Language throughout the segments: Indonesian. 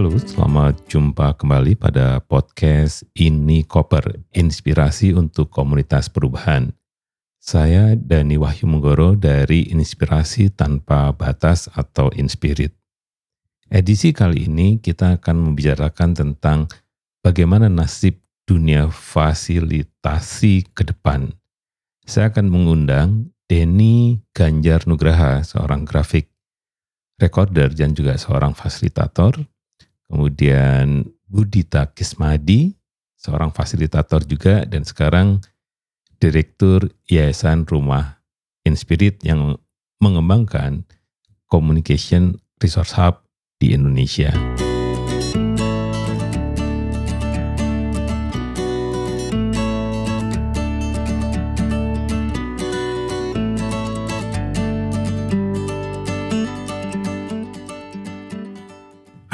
Halo, selamat jumpa kembali pada podcast Ini Koper, Inspirasi untuk Komunitas Perubahan. Saya Dani Wahyu Menggoro dari Inspirasi Tanpa Batas atau Inspirit. Edisi kali ini kita akan membicarakan tentang bagaimana nasib dunia fasilitasi ke depan. Saya akan mengundang Denny Ganjar Nugraha, seorang grafik recorder dan juga seorang fasilitator kemudian Budita Kismadi, seorang fasilitator juga, dan sekarang Direktur Yayasan Rumah Inspirit yang mengembangkan Communication Resource Hub di Indonesia.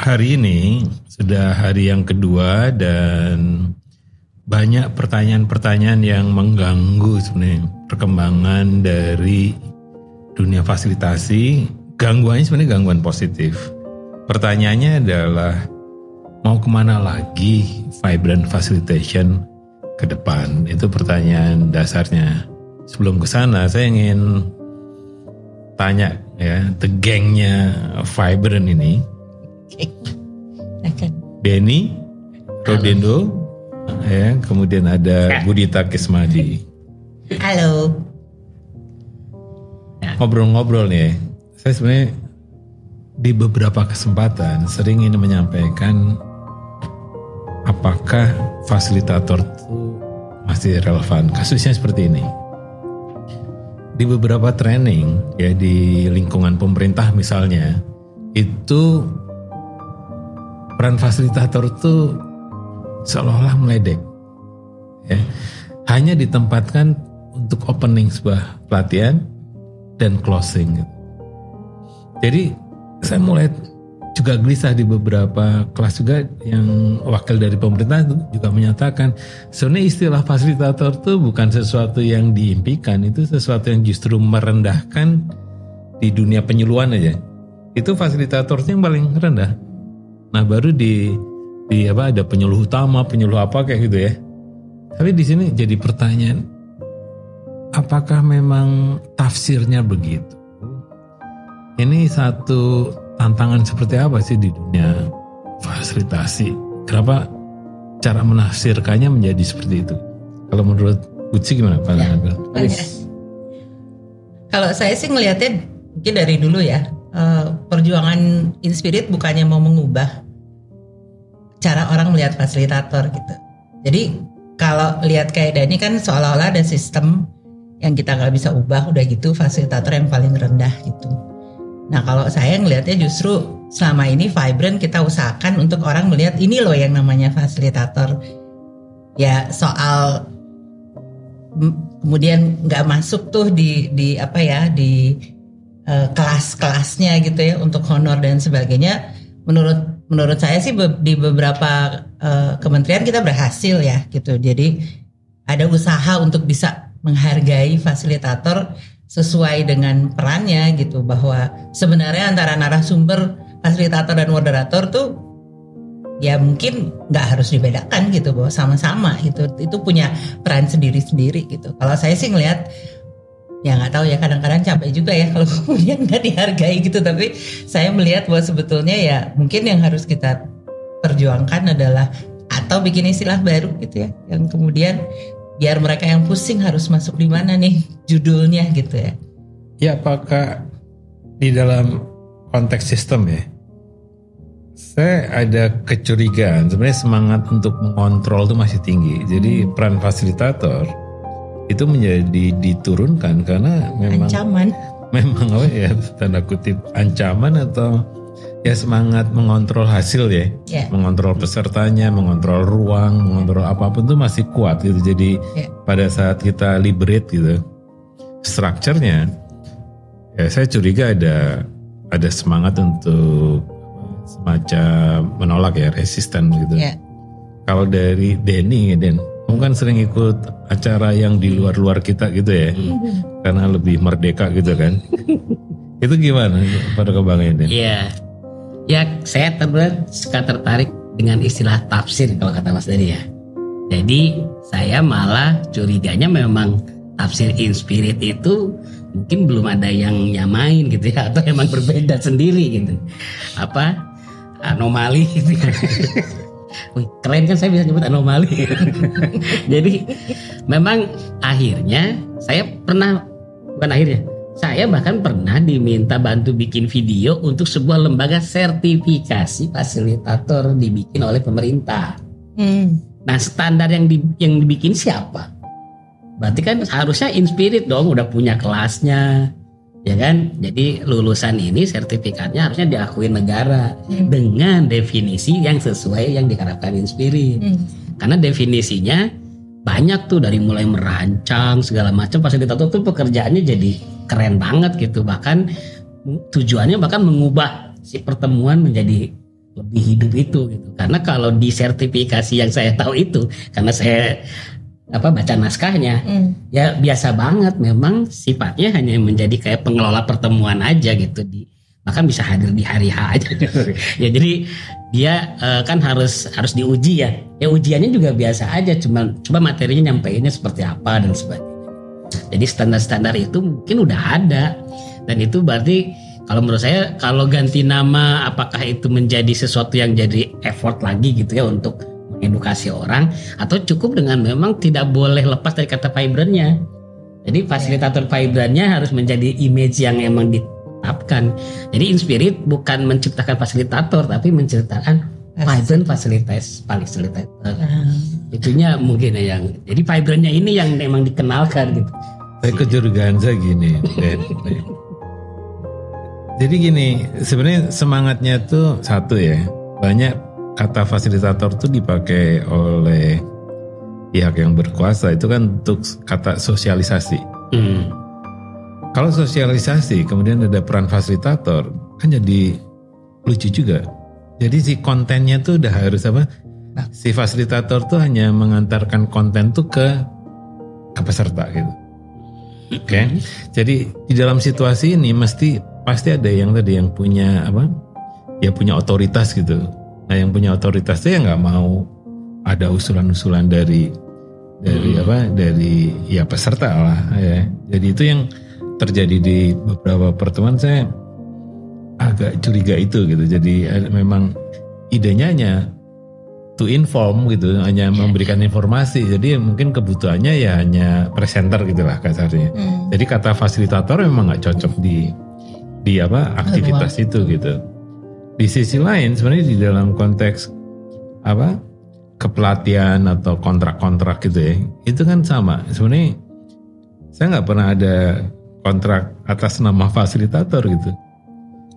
Hari ini sudah hari yang kedua dan banyak pertanyaan-pertanyaan yang mengganggu sebenarnya perkembangan dari dunia fasilitasi. Gangguannya sebenarnya gangguan positif. Pertanyaannya adalah mau ke mana lagi vibrant facilitation ke depan? Itu pertanyaan dasarnya. Sebelum ke sana saya ingin tanya ya, the gangnya vibrant ini. Denny, Rodendo, ya, kemudian ada ya. Budita Kismadi. Halo. Ya. Ngobrol-ngobrol nih, saya sebenarnya di beberapa kesempatan sering ini menyampaikan apakah fasilitator itu masih relevan. Kasusnya seperti ini. Di beberapa training ya di lingkungan pemerintah misalnya itu peran fasilitator itu seolah-olah meledek. Ya. Hanya ditempatkan untuk opening sebuah pelatihan dan closing. Jadi saya mulai juga gelisah di beberapa kelas juga yang wakil dari pemerintah juga menyatakan sebenarnya istilah fasilitator itu bukan sesuatu yang diimpikan itu sesuatu yang justru merendahkan di dunia penyuluhan aja itu fasilitatornya yang paling rendah Nah baru di di apa ada penyuluh utama, penyuluh apa kayak gitu ya. Tapi di sini jadi pertanyaan, apakah memang tafsirnya begitu? Ini satu tantangan seperti apa sih di dunia fasilitasi? Kenapa cara menafsirkannya menjadi seperti itu? Kalau menurut Butsi gimana Pak ya, Kalau saya sih ngelihatnya mungkin dari dulu ya uh, perjuangan Inspirit bukannya mau mengubah cara orang melihat fasilitator gitu. Jadi kalau lihat kayak Dani kan seolah-olah ada sistem yang kita nggak bisa ubah udah gitu fasilitator yang paling rendah gitu. Nah kalau saya ngelihatnya justru selama ini Vibrant kita usahakan untuk orang melihat ini loh yang namanya fasilitator. Ya soal kemudian nggak masuk tuh di di apa ya di uh, kelas-kelasnya gitu ya untuk honor dan sebagainya. Menurut menurut saya sih di beberapa uh, kementerian kita berhasil ya gitu. Jadi ada usaha untuk bisa menghargai fasilitator sesuai dengan perannya gitu. Bahwa sebenarnya antara narasumber fasilitator dan moderator tuh ya mungkin nggak harus dibedakan gitu. Bahwa sama-sama gitu. Itu punya peran sendiri-sendiri gitu. Kalau saya sih ngelihat ya nggak tahu ya kadang-kadang capek juga ya kalau kemudian nggak dihargai gitu. Tapi saya melihat bahwa sebetulnya ya mungkin yang harus kita perjuangkan adalah atau bikin istilah baru gitu ya yang kemudian biar mereka yang pusing harus masuk di mana nih judulnya gitu ya. Ya apakah di dalam konteks sistem ya saya ada kecurigaan. Sebenarnya semangat untuk mengontrol itu masih tinggi. Jadi peran fasilitator itu menjadi diturunkan karena memang ancaman memang apa ya tanda kutip ancaman atau ya semangat mengontrol hasil ya, yeah. mengontrol pesertanya, mengontrol ruang, mengontrol apa pun itu masih kuat gitu. Jadi yeah. pada saat kita liberate gitu, strukturnya ya saya curiga ada ada semangat untuk semacam menolak ya resisten gitu. Yeah. Kalau dari Denny ya Den, kamu kan sering ikut acara yang di luar-luar kita gitu ya, hmm. karena lebih merdeka gitu kan. itu gimana pada kebangannya? Iya, Ya saya ter suka tertarik dengan istilah tafsir kalau kata Mas Dedi ya. Jadi saya malah curiganya memang tafsir in spirit itu mungkin belum ada yang nyamain gitu ya atau emang berbeda sendiri gitu. Apa anomali gitu ya. Wih, keren kan saya bisa nyebut anomali. Jadi memang akhirnya saya pernah bukan akhirnya saya bahkan pernah diminta bantu bikin video untuk sebuah lembaga sertifikasi fasilitator dibikin oleh pemerintah. Hmm. Nah standar yang di, yang dibikin siapa? Berarti kan harusnya inspirit dong, udah punya kelasnya, ya kan? Jadi lulusan ini sertifikatnya harusnya diakui negara Hmm. dengan definisi yang sesuai yang diharapkan inspirit. Hmm. Karena definisinya banyak tuh dari mulai merancang segala macam fasilitator tuh pekerjaannya jadi keren banget gitu bahkan tujuannya bahkan mengubah si pertemuan menjadi lebih hidup itu gitu karena kalau di sertifikasi yang saya tahu itu karena saya apa baca naskahnya. Hmm. ya biasa banget. Memang sifatnya hanya menjadi kayak pengelola pertemuan aja gitu di. Bahkan bisa hadir di hari H aja. Ya jadi dia eh, kan harus harus diuji ya. Ya ujiannya juga biasa aja. Cuma coba materinya nyampeinnya seperti apa dan sebagainya. Jadi standar-standar itu mungkin udah ada. Dan itu berarti kalau menurut saya kalau ganti nama apakah itu menjadi sesuatu yang jadi effort lagi gitu ya untuk mengedukasi orang atau cukup dengan memang tidak boleh lepas dari kata vibrantnya. Jadi fasilitator vibrantnya harus menjadi image yang emang ditetapkan. Jadi Inspirit bukan menciptakan fasilitator tapi menciptakan vibrant fasilitas fasilitator. Ah. Itunya mungkin ya yang jadi vibrantnya ini yang memang dikenalkan gitu. Saya kecurigaan saya gini. Jadi gini, sebenarnya semangatnya tuh satu ya. Banyak kata fasilitator tuh dipakai oleh pihak yang berkuasa itu kan untuk kata sosialisasi. Hmm. Kalau sosialisasi kemudian ada peran fasilitator kan jadi lucu juga. Jadi si kontennya tuh udah harus apa? Si fasilitator tuh hanya mengantarkan konten tuh ke ke peserta gitu. Oke. Jadi di dalam situasi ini mesti pasti ada yang tadi yang punya apa? Ya punya otoritas gitu. Nah yang punya otoritas itu ya nggak mau ada usulan-usulan dari dari apa? Dari ya peserta lah ya. Jadi itu yang terjadi di beberapa pertemuan saya agak curiga itu gitu. Jadi ada- memang idenya hanya to inform gitu, hanya memberikan informasi. Jadi mungkin kebutuhannya ya hanya presenter gitulah kasarnya. Hmm. Jadi kata fasilitator memang nggak cocok di di apa aktivitas itu gitu. Di sisi lain sebenarnya di dalam konteks apa kepelatihan atau kontrak-kontrak gitu ya, itu kan sama. Sebenarnya saya nggak pernah ada kontrak atas nama fasilitator gitu,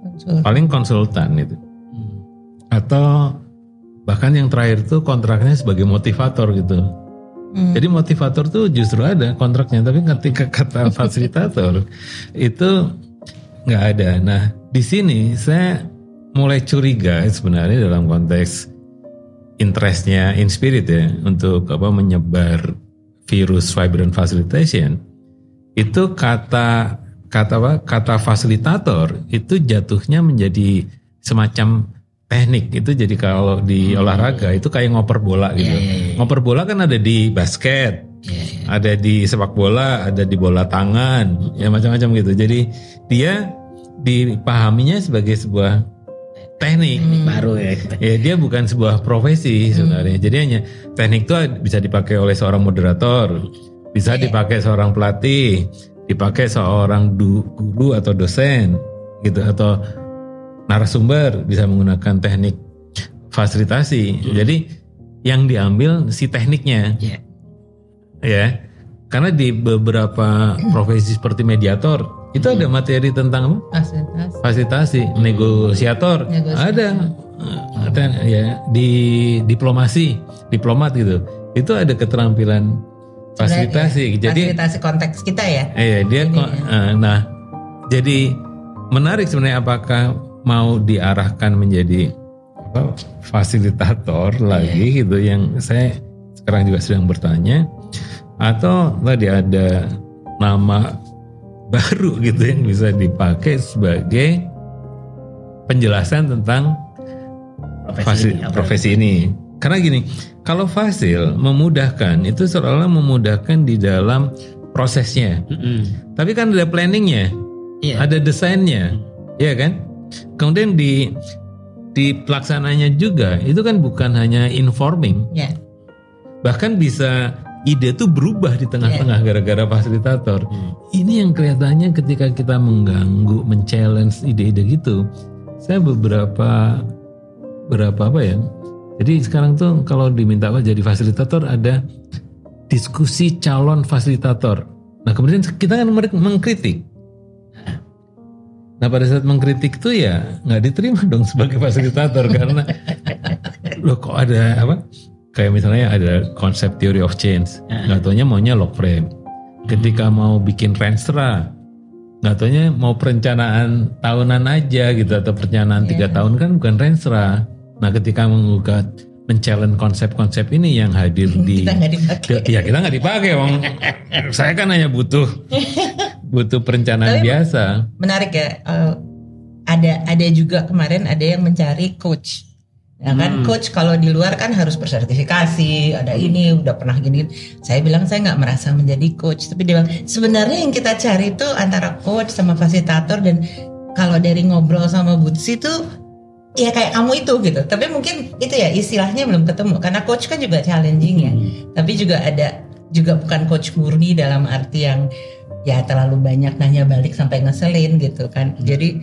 Konsul. paling konsultan itu. Hmm. Atau bahkan yang terakhir tuh kontraknya sebagai motivator gitu. Hmm. Jadi motivator tuh justru ada kontraknya, tapi ketika kata fasilitator itu nggak ada. Nah di sini saya mulai curiga sebenarnya dalam konteks interestnya Inspirit ya untuk apa menyebar virus vibrant facilitation itu kata kata apa kata fasilitator itu jatuhnya menjadi semacam teknik itu jadi kalau di olahraga itu kayak ngoper bola gitu Iya, iya, iya. ngoper bola kan ada di basket Iya, iya. ada di sepak bola, ada di bola tangan, ya macam-macam gitu. Jadi dia dipahaminya sebagai sebuah teknik. baru ya Ya dia bukan sebuah profesi sebenarnya. Jadi hanya teknik itu bisa dipakai oleh seorang moderator, bisa dipakai seorang pelatih, dipakai seorang du- guru atau dosen gitu atau narasumber bisa menggunakan teknik fasilitasi. Jadi yang diambil si tekniknya Iya. ya karena di beberapa profesi seperti mediator itu ada materi tentang apa? Fasilitas. fasilitasi negosiator Negosiasi. ada ada ya di diplomasi diplomat gitu itu ada keterampilan fasilitasi jadi Fasilitasi konteks kita ya. eh dia Ini kok ya. eh, nah jadi menarik sebenarnya apakah mau diarahkan menjadi apa fasilitator lagi gitu yang saya sekarang juga sedang bertanya atau tadi ada nama baru gitu yang bisa dipakai sebagai penjelasan tentang Profesi fasi- ini, profesi ini. Karena gini, kalau fasil memudahkan itu seolah-olah memudahkan di dalam prosesnya. Mm-mm. Tapi kan ada planningnya, Iya. ada desainnya, ya kan? Kemudian di di pelaksananya juga itu kan bukan hanya informing, Ya. bahkan bisa ide tuh berubah di tengah-tengah gara-gara fasilitator. Hmm. Ini yang kelihatannya ketika kita mengganggu, men-challenge ide-ide gitu. Saya beberapa berapa apa ya? Jadi sekarang tuh kalau diminta apa jadi fasilitator ada diskusi calon fasilitator. Nah kemudian kita kan mengkritik. Nah pada saat mengkritik tuh ya nggak diterima dong sebagai fasilitator karena loh kok ada apa? Kayak misalnya ada konsep theory of change, nggak taunya maunya log frame. Ketika mau bikin renstra, nggak taunya mau perencanaan tahunan aja gitu atau perencanaan tiga tahun kan bukan renstra. Nah ketika mengugat men-challenge konsep-konsep ini yang hadir di Kita nggak dipakai. Ya kita nggak dipakai, Wong. Saya kan hanya butuh butuh perencanaan Tapi- biasa. menarik ya eh, ada ada juga kemarin ada yang mencari coach ya kan Hmm. coach kalau di luar kan harus bersertifikasi ada ini udah pernah gini. Saya bilang saya nggak merasa menjadi coach tapi dia bilang sebenarnya yang kita cari itu antara coach sama fasilitator dan kalau dari ngobrol sama Butsi itu ya kayak kamu itu gitu. Tapi mungkin itu ya istilahnya belum ketemu. Karena coach kan juga challenging ya. Tapi juga ada juga bukan coach murni dalam arti yang ya terlalu banyak nanya balik sampai ngeselin gitu kan. Jadi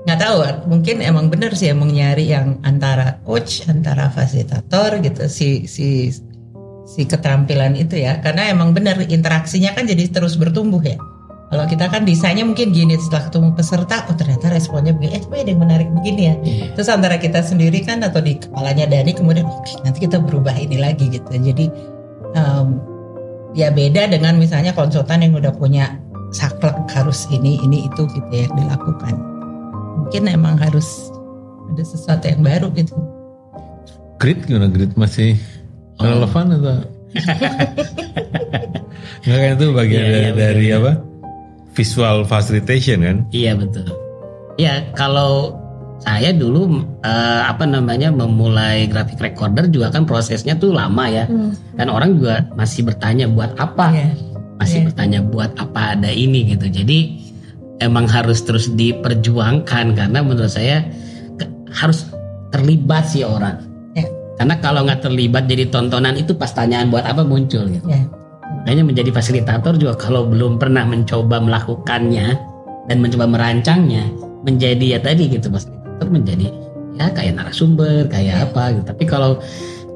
nggak tahu mungkin emang bener sih emang nyari yang antara coach antara fasilitator gitu si si si keterampilan itu ya. Karena emang bener interaksinya kan jadi terus bertumbuh ya. Kalau kita kan desainnya mungkin gini setelah ketemu peserta oh ternyata responnya begini. Eh coba ada yang menarik begini ya. Terus antara kita sendiri kan atau di kepalanya Dani kemudian oke nanti kita berubah ini lagi gitu. Jadi em, ya beda dengan misalnya konsultan yang udah punya saklek harus ini ini itu gitu ya dilakukan mungkin emang harus ada sesuatu yang baru gitu Grid gimana grid masih Oh. relevan atau? Nggak kan itu bagian iya, dari, dari apa? Visual facilitation kan? Iya betul. Ya kalau saya dulu eh, apa namanya memulai graphic recorder juga kan prosesnya tuh lama ya. Dan orang juga masih bertanya buat apa? Iya. Masih Iya. bertanya buat apa ada ini gitu. Jadi emang harus terus diperjuangkan karena menurut saya ke- harus terlibat sih orang. Ya. Karena kalau nggak terlibat jadi tontonan itu pas tanyaan buat apa muncul gitu. ya Makanya menjadi fasilitator juga kalau belum pernah mencoba melakukannya dan mencoba merancangnya menjadi ya tadi gitu fasilitator menjadi ya kayak narasumber kayak apa gitu. Tapi kalau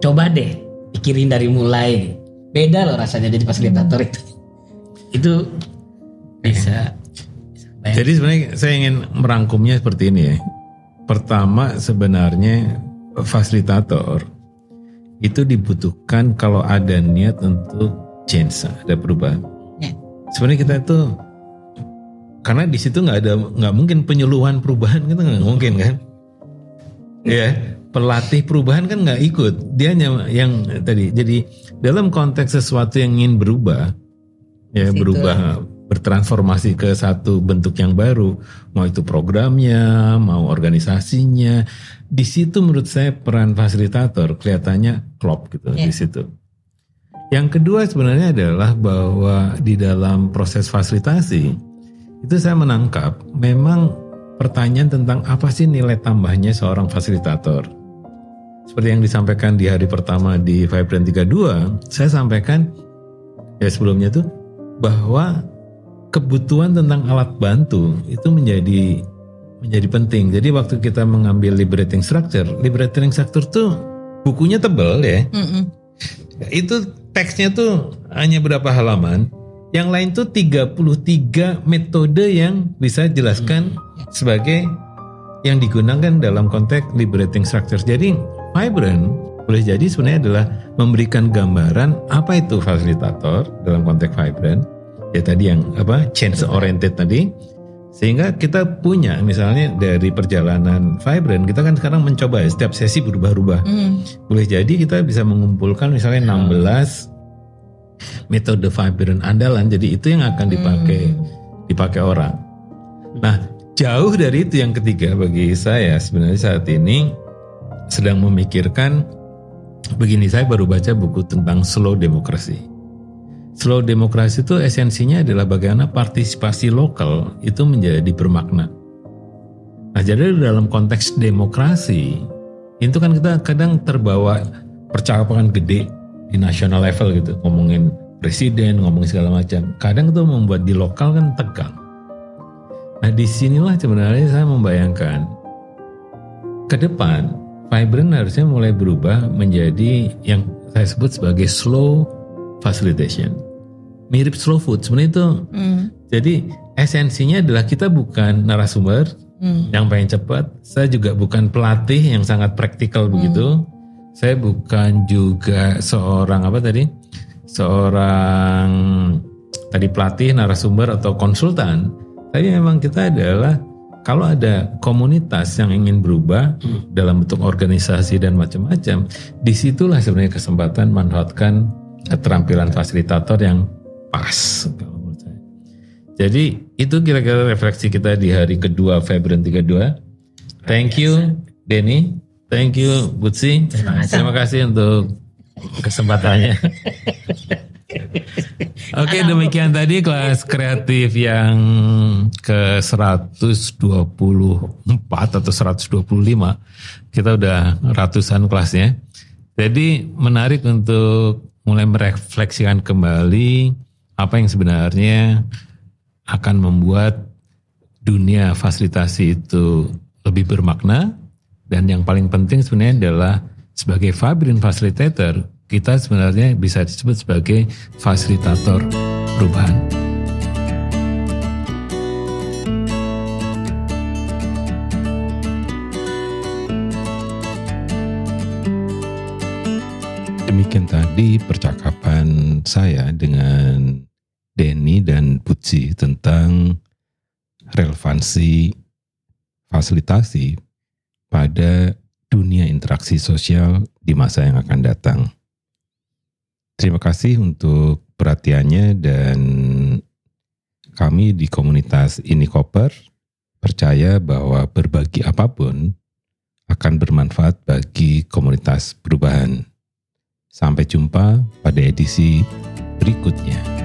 coba deh pikirin dari mulai beda loh rasanya jadi fasilitator itu. Itu bisa. Jadi sebenarnya saya ingin merangkumnya seperti ini ya. Pertama sebenarnya fasilitator itu dibutuhkan kalau ada niat untuk change, ada perubahan. Ya. Sebenarnya kita itu karena di situ nggak ada nggak mungkin penyuluhan perubahan kita nggak mungkin kan? Ya, pelatih perubahan kan nggak ikut. Dia hanya yang tadi. Jadi dalam konteks sesuatu yang ingin berubah, ya Situ. berubah bertransformasi ke satu bentuk yang baru, mau itu programnya, mau organisasinya. Di situ menurut saya peran fasilitator kelihatannya klop gitu Ya. di situ. Yang kedua sebenarnya adalah bahwa di dalam proses fasilitasi itu saya menangkap memang pertanyaan tentang apa sih nilai tambahnya seorang fasilitator. Seperti yang disampaikan di hari pertama di Vibrant 32, saya sampaikan ya sebelumnya tuh bahwa kebutuhan tentang alat bantu itu menjadi menjadi penting. Jadi waktu kita mengambil liberating structure, liberating structure tuh bukunya tebel ya. Mm-mm. Itu teksnya tuh hanya berapa halaman. Yang lain tuh 33 metode yang bisa jelaskan sebagai yang digunakan dalam konteks liberating structure. Jadi Vibrant boleh jadi sebenarnya adalah memberikan gambaran apa itu fasilitator dalam konteks Vibrant. Ya tadi yang apa change oriented tadi. Sehingga kita punya misalnya dari perjalanan Vibrant kita kan sekarang mencoba ya setiap sesi berubah-ubah Mm. boleh jadi kita bisa mengumpulkan misalnya 16 metode vibrant andalan jadi itu yang akan dipakai dipakai orang nah jauh dari itu yang ketiga bagi saya sebenarnya saat ini sedang memikirkan begini saya baru baca buku tentang slow demokrasi. Slow demokrasi itu esensinya adalah bagaimana partisipasi lokal itu menjadi bermakna. Nah jadi dalam konteks demokrasi itu kan kita kadang terbawa percakapan gede di nasional level gitu ngomongin presiden ngomongin segala macam. Kadang itu membuat di lokal kan tegang. Nah di sinilah sebenarnya saya membayangkan ke depan Vibrant harusnya mulai berubah menjadi yang saya sebut sebagai slow facilitation. Mirip slow food sebenarnya itu. Hmm. Jadi esensinya adalah kita bukan narasumber Hmm. yang pengen cepat. Saya juga bukan pelatih yang sangat praktikal begitu. Saya bukan juga seorang apa tadi? Seorang tadi pelatih, narasumber atau konsultan. Tapi memang kita adalah kalau ada komunitas yang ingin berubah dalam bentuk organisasi dan macam-macam, di situlah sebenarnya kesempatan manfaatkan keterampilan fasilitator yang pas. Kalau menurut saya. Jadi itu kira-kira refleksi kita di hari kedua Februari 32. Thank you Denny, thank you Butsi. Terima kasih. Terima kasih untuk kesempatannya. Oke demikian tadi kelas kreatif yang ke 124 atau 125 kita udah ratusan kelasnya jadi menarik untuk mulai merefleksikan kembali apa yang sebenarnya akan membuat dunia fasilitasi itu lebih bermakna dan yang paling penting sebenarnya adalah sebagai Fabrin Facilitator kita sebenarnya bisa disebut sebagai fasilitator perubahan. Demikian tadi percakapan saya dengan Denny dan Putsi tentang relevansi fasilitasi pada dunia interaksi sosial di masa yang akan datang. Terima kasih untuk perhatiannya dan kami di komunitas ini Koper percaya bahwa berbagi apa pun akan bermanfaat bagi komunitas perubahan. Sampai jumpa pada edisi berikutnya.